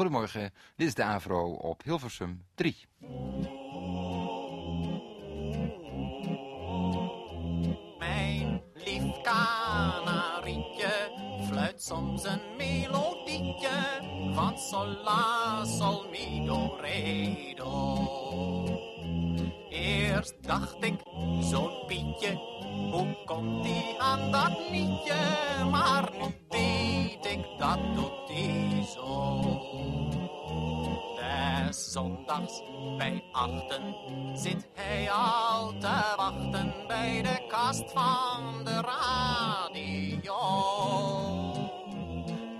Goedemorgen, dit is de AVRO op Hilversum 3. Mijn lief kanarietje fluit soms een melodietje van sol la sol mi do re do. Eerst dacht ik, zo'n Pietje, hoe komt die aan dat liedje? Maar nu weet ik, dat doet die zo. Zondags bij achten zit hij al te wachten bij de kast van de radio.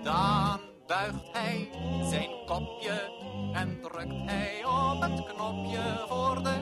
Dan buigt hij zijn kopje en drukt hij op het knopje voor de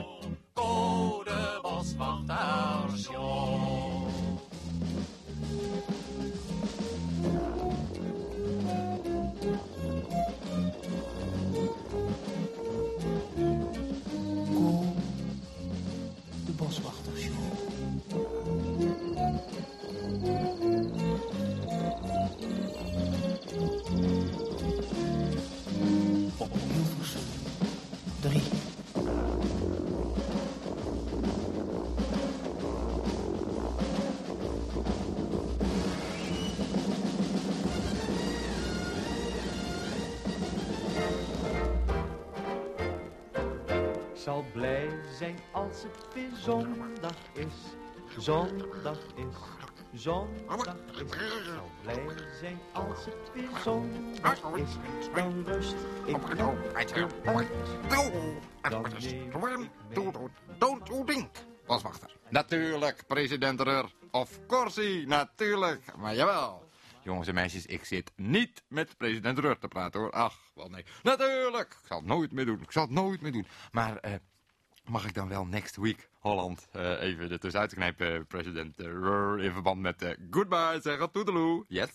zal blij zijn als het weer zondag is. Zondag is, zondag is. Zal blij zijn als het weer zondag is. Dan rust ik lekker uit. Dan neem ik mee. Boswachter. Natuurlijk, president Rur. Of course, natuurlijk. Maar jawel. Jongens en meisjes, ik zit niet met president Rur te praten hoor. Ach, wel nee. Natuurlijk. Ik zal het nooit meer doen. Ik zal het nooit meer doen. Maar eh, mag ik dan wel next week Holland eh, even er tussenuit knijpen, president Rur, in verband met eh, goodbye zeggen, toedeloe. Yes?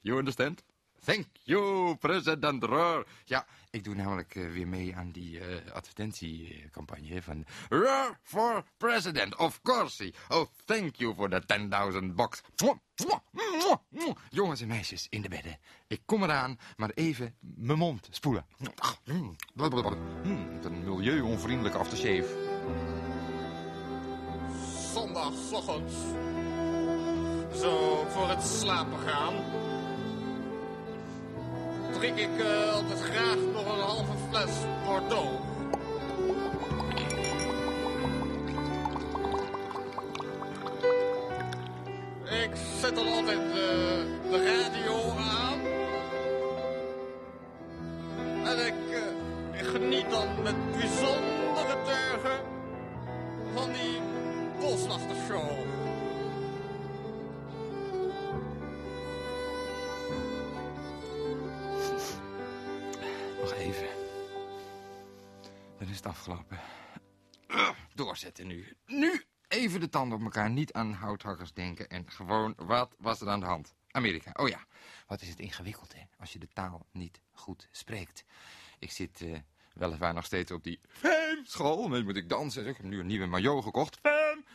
You understand? Thank you, president Rur. Ja, ik doe namelijk eh, weer mee aan die eh, advertentiecampagne van Rur for president, of course. Oh, thank you for the 10.000 box. Mwah, mwah, mwah, mwah. Jongens en meisjes in de bedden. Ik kom eraan, maar even mijn mond spoelen. Mm, blablabla. Mm, wat een milieuonvriendelijke aftershave. zondagochtend. Zo voor het slapen gaan. Drink ik eh, altijd graag nog een halve fles Bordeaux. Nu. Nu even de tanden op elkaar. Niet aan houthakkers denken. En gewoon, wat was er aan de hand? Amerika. Oh ja, wat is het ingewikkeld, hè? Als je de taal niet goed spreekt. Ik zit eh, weliswaar nog steeds op die school. Nu moet ik dansen. Ik heb nu een nieuwe maillot gekocht.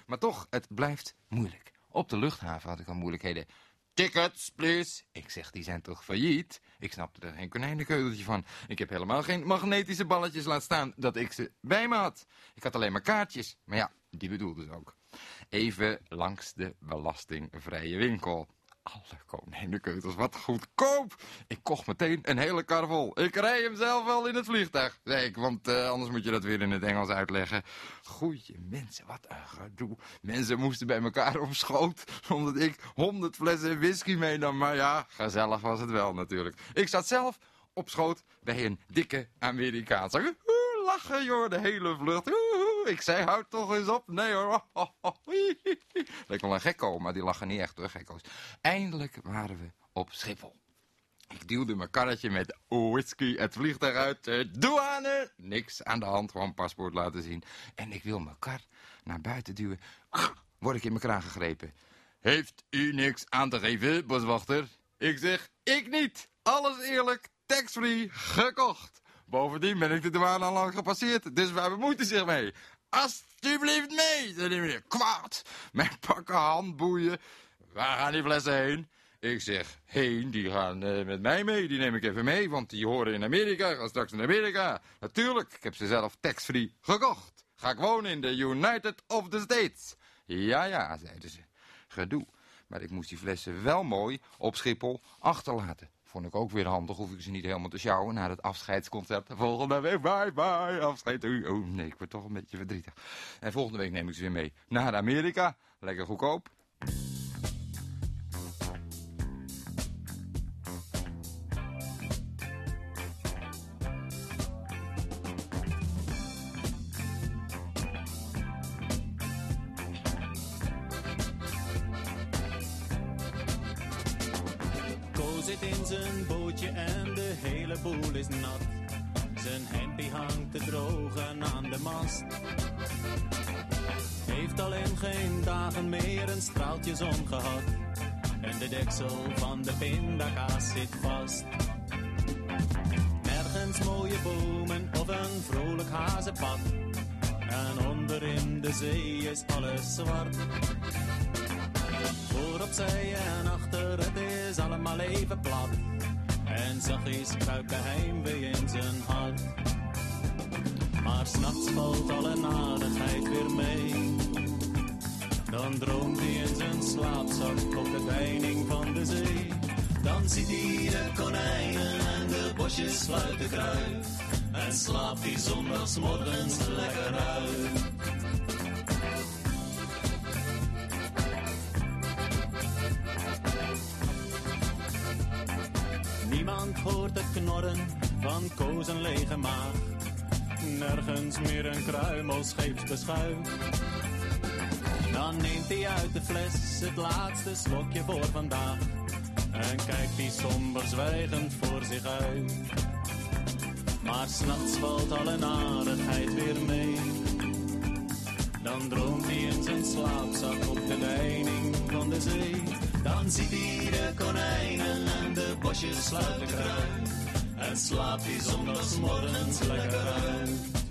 Maar toch, het blijft moeilijk. Op de luchthaven had ik al moeilijkheden. Tickets, please. Ik zeg, die zijn toch failliet? Ik snapte er geen konijnenkeuteltje van. Ik heb helemaal geen magnetische balletjes laten staan dat ik ze bij me had. Ik had alleen maar kaartjes. Maar ja, die bedoelde ze ook. Even langs de belastingvrije winkel. Alle konijnenkeutels, wat goedkoop. Ik kocht meteen een hele kar vol. Ik rij hem zelf wel in het vliegtuig, zei want eh, anders moet je dat weer in het Engels uitleggen. Goeie mensen, wat een gedoe. Mensen moesten bij elkaar op schoot, omdat ik honderd flessen whisky meenam. Maar ja, gezellig was het wel natuurlijk. Ik zat zelf op schoot bij een dikke Amerikaanse. Lachen joh, de hele vlucht. Ik zei, houd toch eens op. Nee hoor. Leek wel een gekko, maar die lachen niet echt hoor, gekko's. Eindelijk waren we op Schiphol. Ik duwde mijn karretje met whisky het vliegtuig uit. Eh, douane! Niks aan de hand, gewoon paspoort laten zien. En ik wil mijn kar naar buiten duwen. Word ik in mijn kraan gegrepen. Heeft u niks aan te geven, boswachter? Ik zeg, ik niet. Alles eerlijk, tax-free, gekocht. Bovendien ben ik de douane al lang gepasseerd, dus waar bemoeit u zich mee? Alsjeblieft mee, zei die meneer. Kwaad. Mijn pakken handboeien. Waar gaan die flessen heen? Ik zeg, heen, die gaan eh, met mij mee. Die neem ik even mee, want die horen in Amerika. Gaan straks in Amerika. Natuurlijk, ik heb ze zelf tax-free gekocht. Ga ik wonen in de United of the States. Ja, ja, zeiden ze. Gedoe. Maar ik moest die flessen wel mooi op Schiphol achterlaten. Vond ik ook weer handig, hoef ik ze niet helemaal te sjouwen na het afscheidsconcert. Volgende week, bye bye, afscheid. Oh nee, ik word toch een beetje verdrietig. En volgende week neem ik ze weer mee naar Amerika. Lekker goedkoop. En onder in de zee is alles zwart. Voor opzij en achter, het is allemaal even plat. En zachtjes kruipt heimwee in zijn hart. Maar s'nachts valt alle nadigheid weer mee. Dan droomt hij in zijn slaapzak op de deining van de zee. Dan ziet hij de konijnen en de bosjes sluiten kruid. En slaapt hij zondagsmorgens lekker uit. Niemand hoort het knorren van Koos een lege maag. Nergens meer een kruimel scheepsbeschuim. Dan neemt hij uit de fles het laatste slokje voor vandaag. En kijkt hij somber zwijgend voor zich uit. Maar s'nachts valt alle narigheid weer mee. Dan droomt hij in zijn slaapzak op de deining van de zee. Dan ziet hij de konijnen en de bosjes sluiten kruid. En slaapt hij zondagsmorgens lekker uit.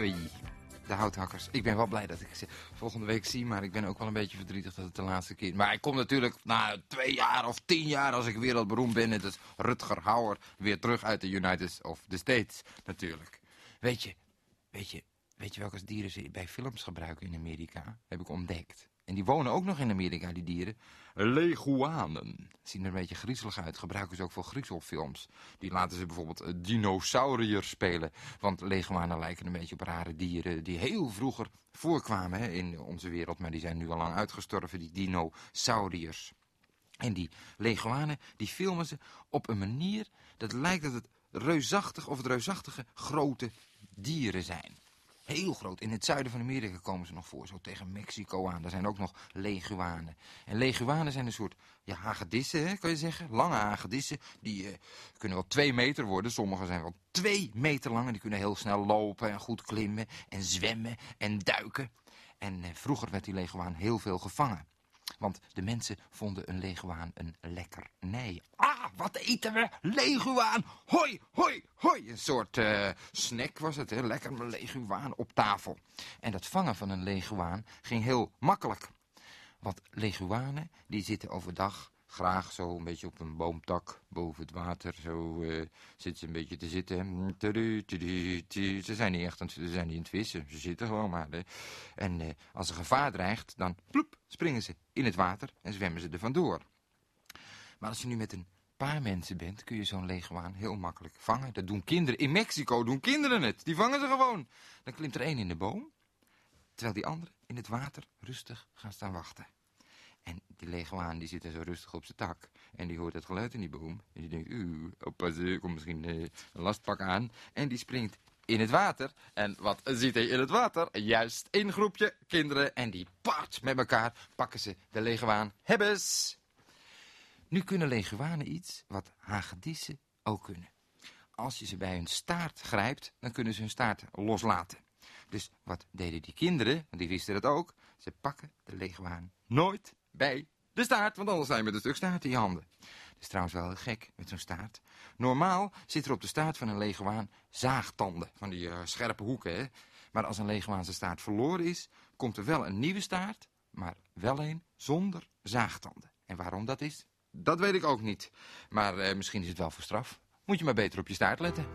De houthakkers. Ik ben wel blij dat ik ze volgende week zie, maar ik ben ook wel een beetje verdrietig dat het de laatste keer... Maar ik kom natuurlijk na twee jaar of tien jaar, als ik wereldberoemd ben... net als Rutger Hauer, weer terug uit de United of the States, natuurlijk. Weet je, weet je, weet je welke dieren ze bij films gebruiken in Amerika? Heb ik ontdekt. En die wonen ook nog in Amerika, die dieren. Leguanen. Zien er een beetje griezelig uit. Gebruiken ze ook voor griezelfilms. Die laten ze bijvoorbeeld eh, dinosauriërs spelen. Want leguanen lijken een beetje op rare dieren die heel vroeger voorkwamen in onze wereld. Maar die zijn nu al lang uitgestorven, die dinosauriërs. En die leguanen, die filmen ze op een manier dat lijkt dat het reusachtig of het reusachtige grote dieren zijn. Heel groot. In het zuiden van Amerika komen ze nog voor. Zo tegen Mexico aan. Daar zijn ook nog leguanen. En leguanen zijn een soort ja, hagedissen, hè, kan je zeggen. Lange hagedissen. Die eh, kunnen wel twee meter worden. Sommige zijn wel twee meter lang. En die kunnen heel snel lopen en goed klimmen. En zwemmen en duiken. En eh, vroeger werd die leguaan heel veel gevangen. Want de mensen vonden een leguaan een lekkernij. Ah, wat eten we? Leguaan! Hoi, hoi, hoi! Een soort eh, snack was het, hè? Lekker een leguaan op tafel. En dat vangen van een leguaan ging heel makkelijk. Want leguanen, die zitten overdag graag zo een beetje op een boomtak boven het water. Zo eh, zitten ze een beetje te zitten. Tudu. Ze zijn niet echt aan ze zijn niet aan het vissen. Ze zitten gewoon maar. En eh, als er gevaar dreigt, dan ploep, springen ze in het water en zwemmen ze er vandoor. Maar als je nu met een paar mensen bent, kun je zo'n leguaan heel makkelijk vangen. Dat doen kinderen. In Mexico doen kinderen het. Die vangen ze gewoon. Dan klimt er één in de boom, terwijl die andere in het water rustig gaan staan wachten. En die leguaan die zit er zo rustig op zijn tak. En die hoort het geluid in die boom. En die denkt, oeh, oppas, er komt misschien eh, een lastpak aan. En die springt in het water. En wat ziet hij in het water? Juist één groepje kinderen. En die pat met elkaar pakken ze de leguaan. Hebbes! Nu kunnen leguanen iets wat hagedissen ook kunnen. als je ze bij hun staart grijpt, dan kunnen ze hun staart loslaten. Dus wat deden die kinderen, want die wisten dat ook, ze pakken de leguaan nooit bij de staart, want anders zijn je met een stuk staart in je handen. Dat is trouwens wel gek met zo'n staart. Normaal zit er op de staart van een leguaan zaagtanden, van die eh, scherpe hoeken. Hè? Maar als een leguaan zijn staart verloren is, komt er wel een nieuwe staart, maar wel een zonder zaagtanden. En waarom dat is, dat weet ik ook niet. Maar eh, misschien is het wel voor straf. Moet je maar beter op je staart letten.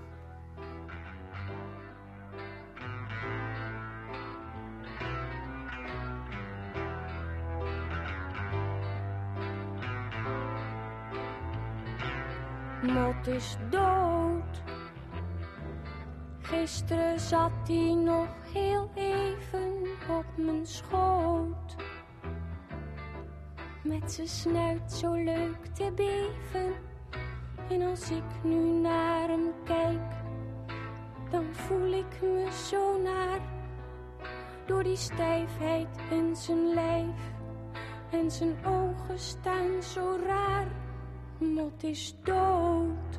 Mot is dood. Gisteren zat hij nog heel even op mijn schoot. Met zijn snuit zo leuk te beven. En als ik nu naar hem kijk, dan voel ik me zo naar. Door die stijfheid in zijn lijf. En zijn ogen staan zo raar. Mot is dood.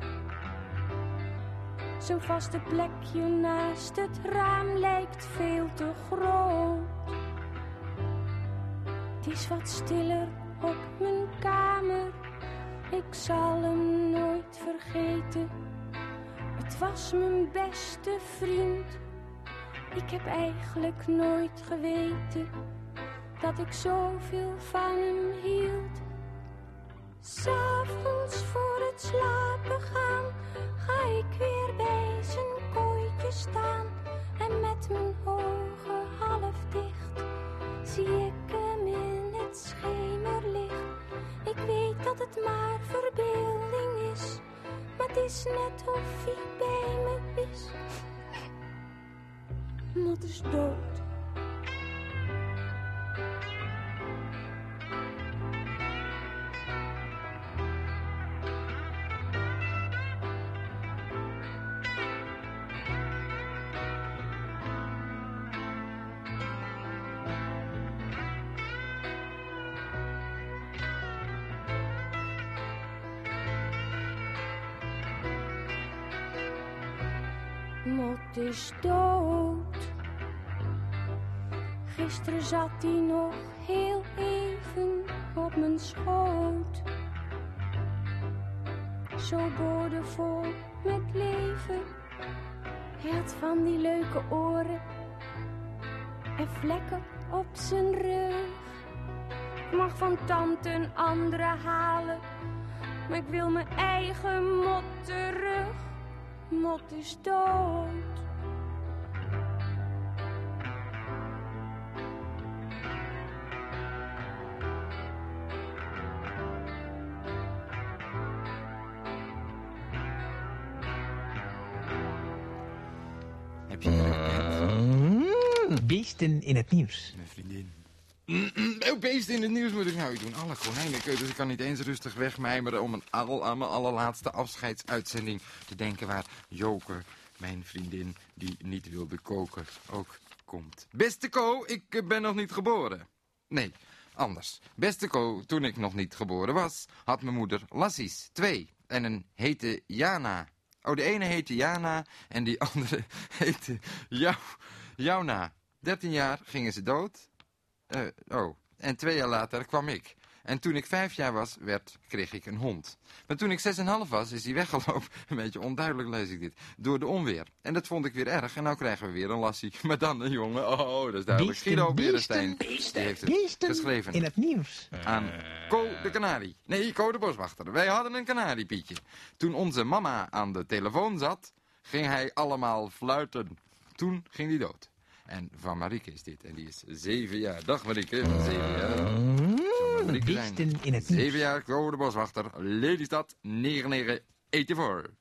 Zijn vaste plekje naast het raam lijkt veel te groot. Het is wat stiller op mijn kamer. Ik zal hem nooit vergeten. Het was mijn beste vriend. Ik heb eigenlijk nooit geweten dat ik zoveel van hem hield. S'avonds voor het slapen gaan ga ik weer bij zijn kooitje staan. En met mijn ogen half dicht zie ik hem in het schemerlicht. Ik weet dat het maar verbeelding is, maar het is net of hij bij me is. Mot is dood. Mot is dood. Gisteren zat hij nog heel even op mijn schoot. Zo boordevol met leven. Hij van die leuke oren en vlekken op zijn rug. Ik mag van tante een andere halen, maar ik wil mijn eigen mot terug. Mot is dood. Heb je ook Beesten in het nieuws. Mijn vriendin. Oh, beesten in het nieuws moet ik nou doen. Alle konijnenkeutels. Ik kan niet eens rustig wegmijmeren om een al, aan mijn allerlaatste afscheidsuitzending te denken waar Joker, mijn vriendin, die niet wilde koken, ook komt. Beste Ko, ik eh, ben nog niet geboren. Nee, anders. Beste Ko, toen ik nog niet geboren was, had mijn moeder lassies, twee. En een heette Jana. Oh, de ene heette Jana en die andere heette Jou, Jauna. Dertien jaar gingen ze dood. Eh, oh, en twee jaar later kwam ik. En toen ik vijf jaar was, werd, kreeg ik een hond. Maar toen ik zes en een half was, is hij weggelopen. Een beetje onduidelijk lees ik dit. Door de onweer. En dat vond ik weer erg. En nou krijgen we weer een lassie. Maar dan een jongen. Oh, dat is duidelijk. Beesten, Guido Berenstein. Die heeft het Beesten geschreven in het nieuws. aan Co de Kanarie. Nee, Co de Boswachter. Wij hadden een kanariepietje. Toen onze mama aan de telefoon zat, ging hij allemaal fluiten. Toen ging hij dood. En van Marieke is dit. En die is zeven jaar. Dag Marieke, van zeven jaar. Zou Marieke zijn. In het. Zeven jaar, Co de Boswachter. Lelystad, 9984.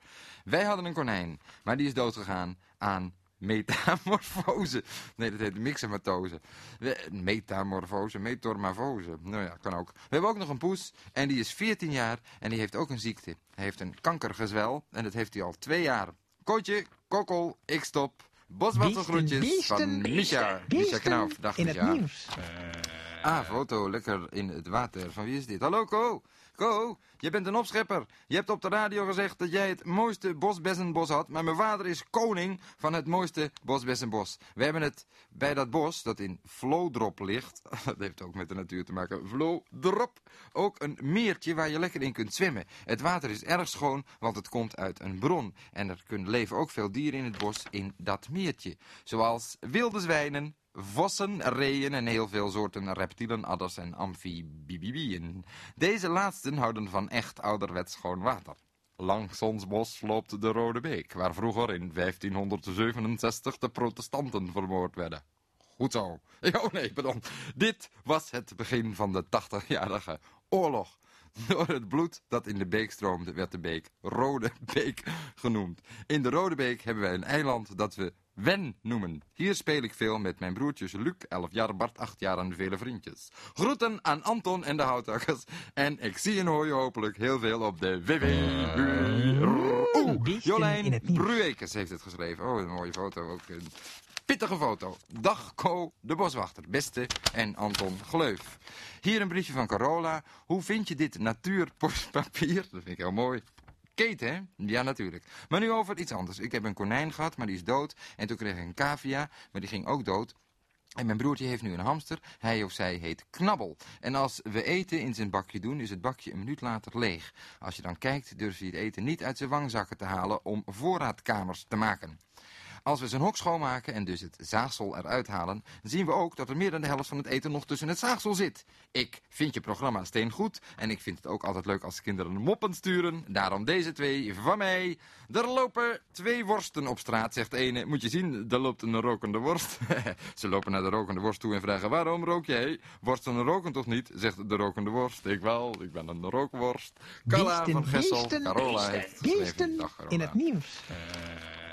Wij hadden een konijn, maar die is doodgegaan aan metamorfose. Nee, dat heet mixomatose. We- Metamorfose, metamorfose. Nou ja, kan ook. We hebben ook nog een poes en die is 14 jaar en die heeft ook een ziekte. Hij heeft een kankergezwel en dat heeft hij al twee jaar. Kootje, kokkel, ik stop. Boswatselgroetjes Beesten, van. Misha beesten Knauf. Dag in het nieuws. Ah, foto, lekker in het water. Van wie is dit? Hallo, Ko. Ko, je bent een opschepper. Je hebt op de radio gezegd dat jij het mooiste bosbessenbos had, maar mijn vader is koning van het mooiste bosbessenbos. We hebben het bij dat bos, dat in Vlodrop ligt, dat heeft ook met de natuur te maken, Vlodrop, ook een meertje waar je lekker in kunt zwemmen. Het water is erg schoon, want het komt uit een bron. En er kunnen leven ook veel dieren in het bos in dat meertje. Zoals wilde zwijnen, vossen, reeën en heel veel soorten reptielen, adders en amfibieën. Deze laatsten houden van echt ouderwets schoon water. Langs ons bos loopt de Rode Beek, waar vroeger in 1567 de protestanten vermoord werden. Goed zo. Oh nee, pardon. Dit was het begin van de 80-jarige oorlog. Door het bloed dat in de beek stroomde werd de beek Rode Beek genoemd. In de Rode Beek hebben wij een eiland dat we Wen noemen. Hier speel ik veel met mijn broertjes Luc, 11 jaar, Bart, 8 jaar en vele vriendjes. Groeten aan Anton en de houthakkers. En ik zie en hoor je hopelijk heel veel op de WW. Oeh, Jolijn heeft het geschreven. Oh, een mooie foto. Ook een pittige foto. Dag Co, de boswachter, beste en Anton Gleuf. Hier een briefje van Carola. Hoe vind je dit natuurpostpapier? Dat vind ik heel mooi. Kate, hè? Ja, natuurlijk. Maar nu over iets anders. Ik heb een konijn gehad, maar die is dood. En toen kreeg ik een cavia, maar die ging ook dood. En mijn broertje heeft nu een hamster. Hij of zij heet Knabbel. En als we eten in zijn bakje doen, is het bakje een minuut later leeg. Als je dan kijkt, durft hij het eten niet uit zijn wangzakken te halen om voorraadkamers te maken. Als we zijn hok schoonmaken en dus het zaagsel eruit halen, zien we ook dat er meer dan de helft van het eten nog tussen het zaagsel zit. Ik vind je programma steen goed en ik vind het ook altijd leuk als kinderen moppen sturen. Daarom deze twee van mij. Er lopen twee worsten op straat, zegt de ene. Moet je zien, er loopt een rokende worst. Ze lopen naar de rokende worst toe en vragen, waarom rook jij? Worsten roken toch niet, zegt de rokende worst. Ik wel, ik ben een rookworst. Carla van Gessel, heeft Carola. in het nieuws.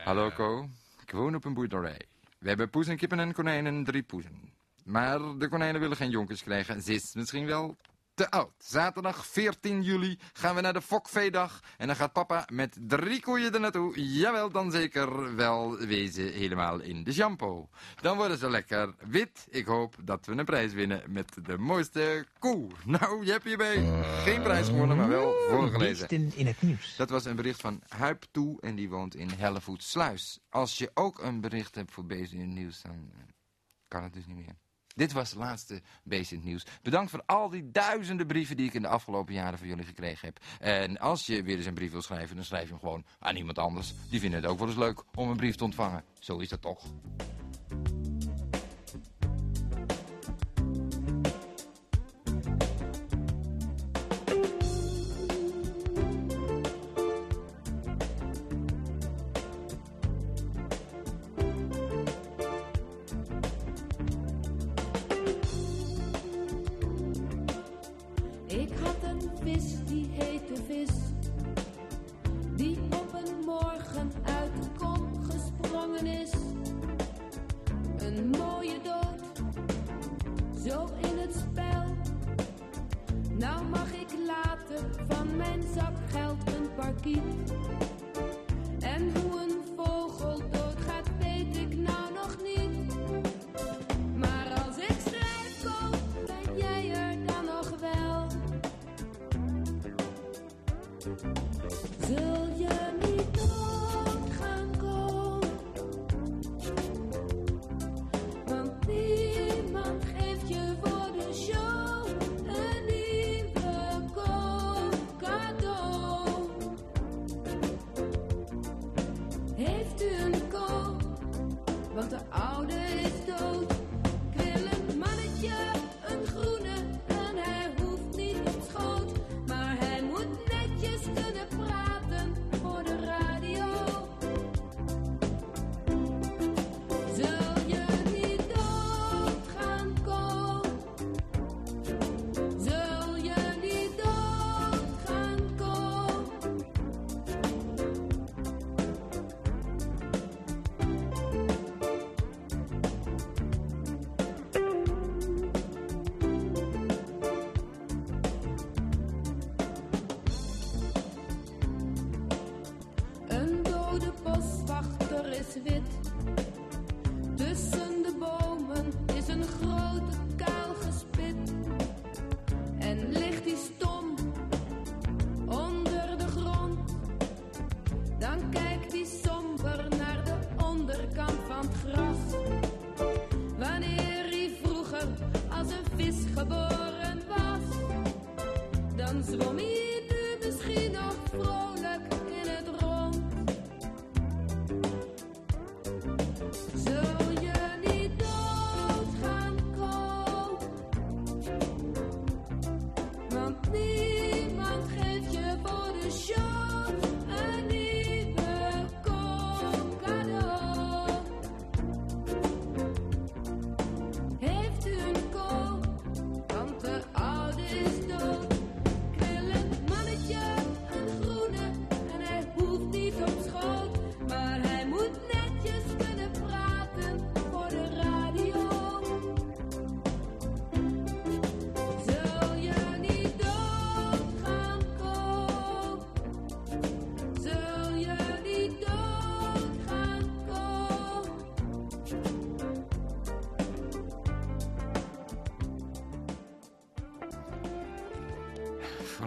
Hallo Ko, ik woon op een boerderij. We hebben poes en kippen en konijnen, drie poezen. Maar de konijnen willen geen jonkers krijgen. Ze is misschien wel te oud. Zaterdag 14 juli gaan we naar de Fokveedag. En dan gaat papa met drie koeien er naartoe. Jawel, dan zeker wel wezen helemaal in de shampoo. Dan worden ze lekker wit. Ik hoop dat we een prijs winnen met de mooiste koe. Nou, je hebt hierbij geen prijs gewonnen, maar wel voorgelezen. Beesten in het nieuws. Dat was een bericht van Huip Toe en die woont in Hellevoetsluis. Als je ook een bericht hebt voor Beest in het Nieuws, dan kan het dus niet meer. Dit was het laatste Beest in het Nieuws. Bedankt voor al die duizenden brieven die ik in de afgelopen jaren van jullie gekregen heb. En als je weer eens een brief wil schrijven, dan schrijf je hem gewoon aan iemand anders. Die vinden het ook wel eens leuk om een brief te ontvangen. Zo is dat toch.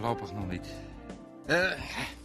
Voorlopig nog niet. Eh,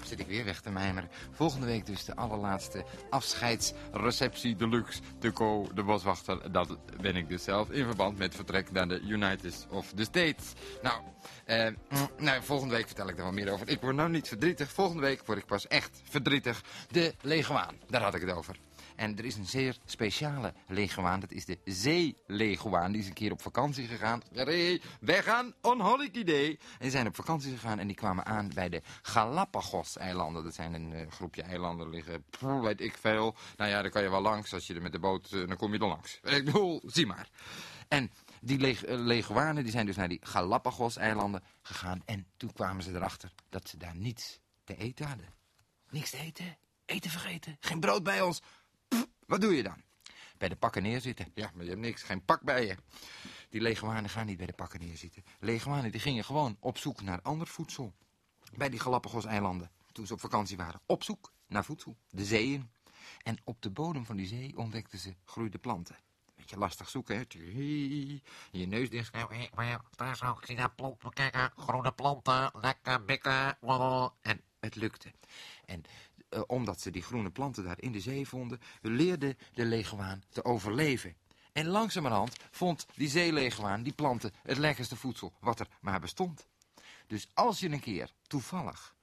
zit ik weer weg te mijmeren. Volgende week dus de allerlaatste afscheidsreceptie deluxe. De Co, de boswachter, dat ben ik dus zelf. In verband met vertrek naar de United of the States. Nou, eh, mm, nou, volgende week vertel ik er wel meer over. Ik word nou niet verdrietig. Volgende week word ik pas echt verdrietig. De leguaan, daar had ik het over. En er is een zeer speciale leguaan. Dat is de zeeleguaan. Die is een keer op vakantie gegaan. Hey, wij gaan on holiday. En die zijn op vakantie gegaan en die kwamen aan bij de Galapagos-eilanden. Dat zijn een eh, groepje eilanden liggen, weet ik veel. Nou ja, daar kan je wel langs. Als je er met de boot, eh, dan kom je er langs. Ik bedoel, zie maar. En die leg eh, leguanen die zijn dus naar die Galapagos-eilanden gegaan. En toen kwamen ze erachter dat ze daar niets te eten hadden. Niks te eten. Eten vergeten. Geen brood bij ons. Wat doe je dan? Bij de pakken neerzitten. Ja, maar je hebt niks. Geen pak bij je. Die leguanen gaan niet bij de pakken neerzitten. Leguanen die gingen gewoon op zoek naar ander voedsel. Bij die Galapagos-eilanden. Toen ze op vakantie waren. Op zoek naar voedsel. De zeeën. En op de bodem van die zee ontdekten ze groeide planten. Beetje lastig zoeken, hè? Je neus dicht. Nou, daar zo, ik daar planten, kijken, groene planten, lekker bikken. En het lukte. En eh, omdat ze die groene planten daar in de zee vonden, leerde de leguaan te overleven. En langzamerhand vond die zeeleguaan, die planten, het lekkerste voedsel wat er maar bestond. Dus als je een keer toevallig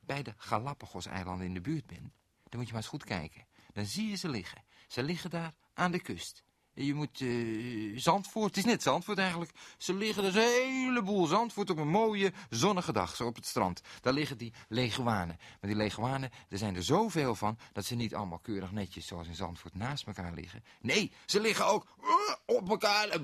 bij de Galapagos-eilanden in de buurt bent, dan moet je maar eens goed kijken. Dan zie je ze liggen. Ze liggen daar aan de kust. Je moet eh, Zandvoort, het is net Zandvoort eigenlijk. Ze liggen dus een heleboel Zandvoort op een mooie zonnige dag, zo op het strand. Daar liggen die leguanen. Maar die leguanen, er zijn er zoveel van, dat ze niet allemaal keurig netjes zoals in Zandvoort naast elkaar liggen. Nee, ze liggen ook eh, op elkaar.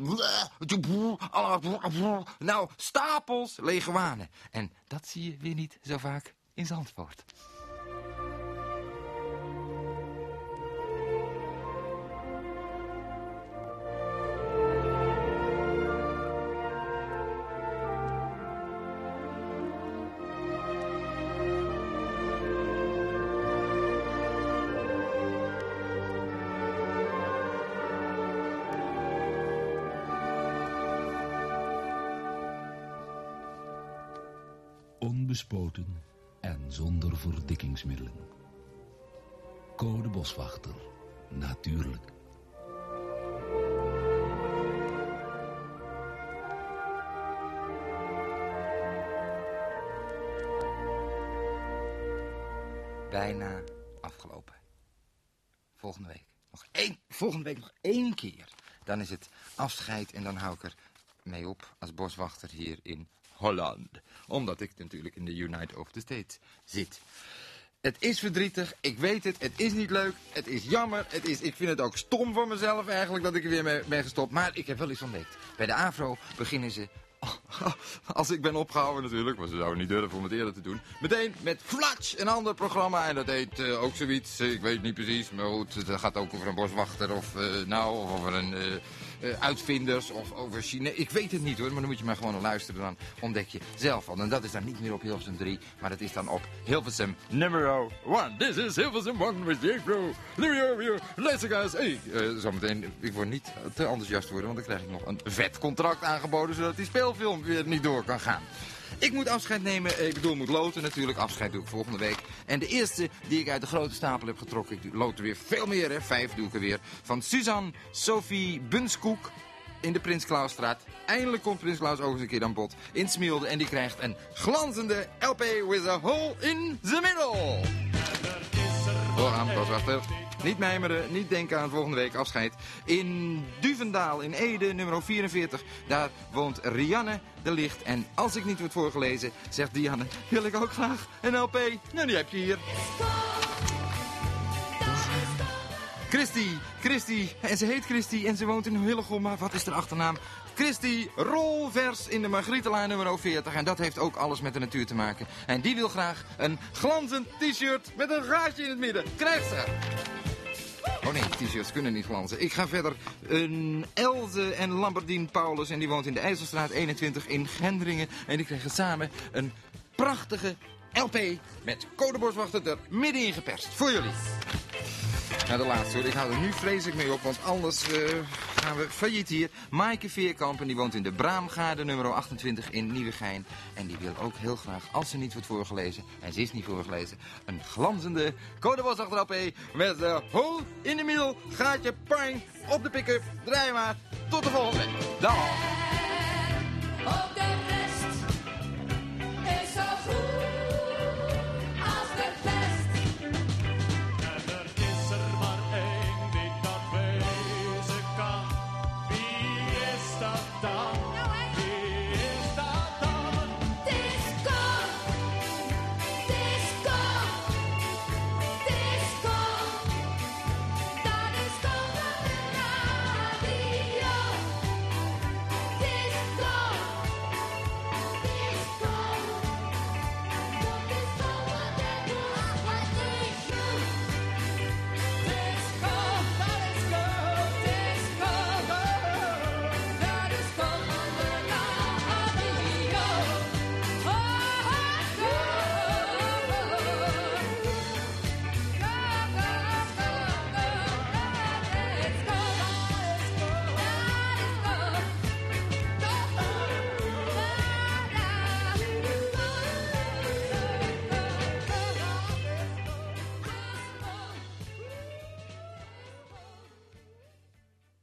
allemaal- Nou, stapels leguanen. En dat zie je weer niet zo vaak in Zandvoort. Onbespoten en zonder verdikkingsmiddelen. Code Boswachter. Natuurlijk. bijna afgelopen. Volgende week nog één, volgende week nog één keer. Dan is het afscheid en dan hou ik er mee op als boswachter hier in Holland. Omdat ik natuurlijk in de United of the States zit. Het is verdrietig, ik weet het, het is niet leuk, het is jammer, het is, ik vind het ook stom van mezelf eigenlijk dat ik er weer mee ben gestopt. Maar ik heb wel iets ontdekt. Bij de AVRO beginnen ze, als ik ben opgehouden natuurlijk, maar ze zouden niet durven om het eerder te doen, meteen met Flatch, een ander programma. En dat heet eh, ook zoiets, eh, ik weet niet precies, maar goed, het gaat ook over een boswachter of eh, nou, of over een... eh, uitvinders of over China. Ik weet het niet hoor, maar dan moet je maar gewoon luisteren. Dan ontdek je zelf al. En dat is dan niet meer op Hilversum 3, maar dat is dan op Hilversum nummer 1. This is Hilversum 1 with Jake Bro. Let's guys. Hey, eh, zometeen, ik word niet te enthousiast worden, want dan krijg ik nog een vet contract aangeboden, zodat die speelfilm weer niet door kan gaan. Ik moet afscheid nemen, eh, ik bedoel, moet loten natuurlijk. Afscheid doe ik volgende week. En de eerste die ik uit de grote stapel heb getrokken, ik loot er weer veel meer, hè, vijf doe ik er weer. Van Suzanne Sophie Bunskoek in de Prins Klausstraat. Eindelijk komt Prins Klaus ook eens een keer aan bod in Smielde. En die krijgt een glanzende LP with a hole in the middle. Doorgaan, boswachter. Niet mijmeren, niet denken aan volgende week afscheid. In Duvendaal, in Ede, nummer 44, daar woont Rianne de Licht. En als ik niet word voorgelezen, zegt Dianne, wil ik ook graag een LP. Nou, die heb je hier. Christy, Christy, en ze heet Christy en ze woont in Hillegom, maar wat is haar achternaam? Christy Rolvers in de Margrietelaar nummer 40 en dat heeft ook alles met de natuur te maken. En die wil graag een glanzend t-shirt met een gaatje in het midden. Krijgt ze! Oh nee, t-shirts kunnen niet glanzen. Ik ga verder. Een Elze en Lamberdien Paulus en die woont in de IJsselstraat 21 in Gendringen. En die krijgen samen een prachtige LP met codebordwachter er middenin geperst. Voor jullie. Nou, de laatste hoor. Ik hou er nu vreselijk mee op, want anders eh, gaan we failliet hier. Maaike Veerkamp, en die woont in de Braamgaarde nummer 28 in Nieuwegein. En die wil ook heel graag, als ze niet wordt voorgelezen, en ze is niet voorgelezen, een glanzende codebos achterop met de hol in de middel, gaatje, pang, op de pick-up, draai maar. Tot de volgende. Dag.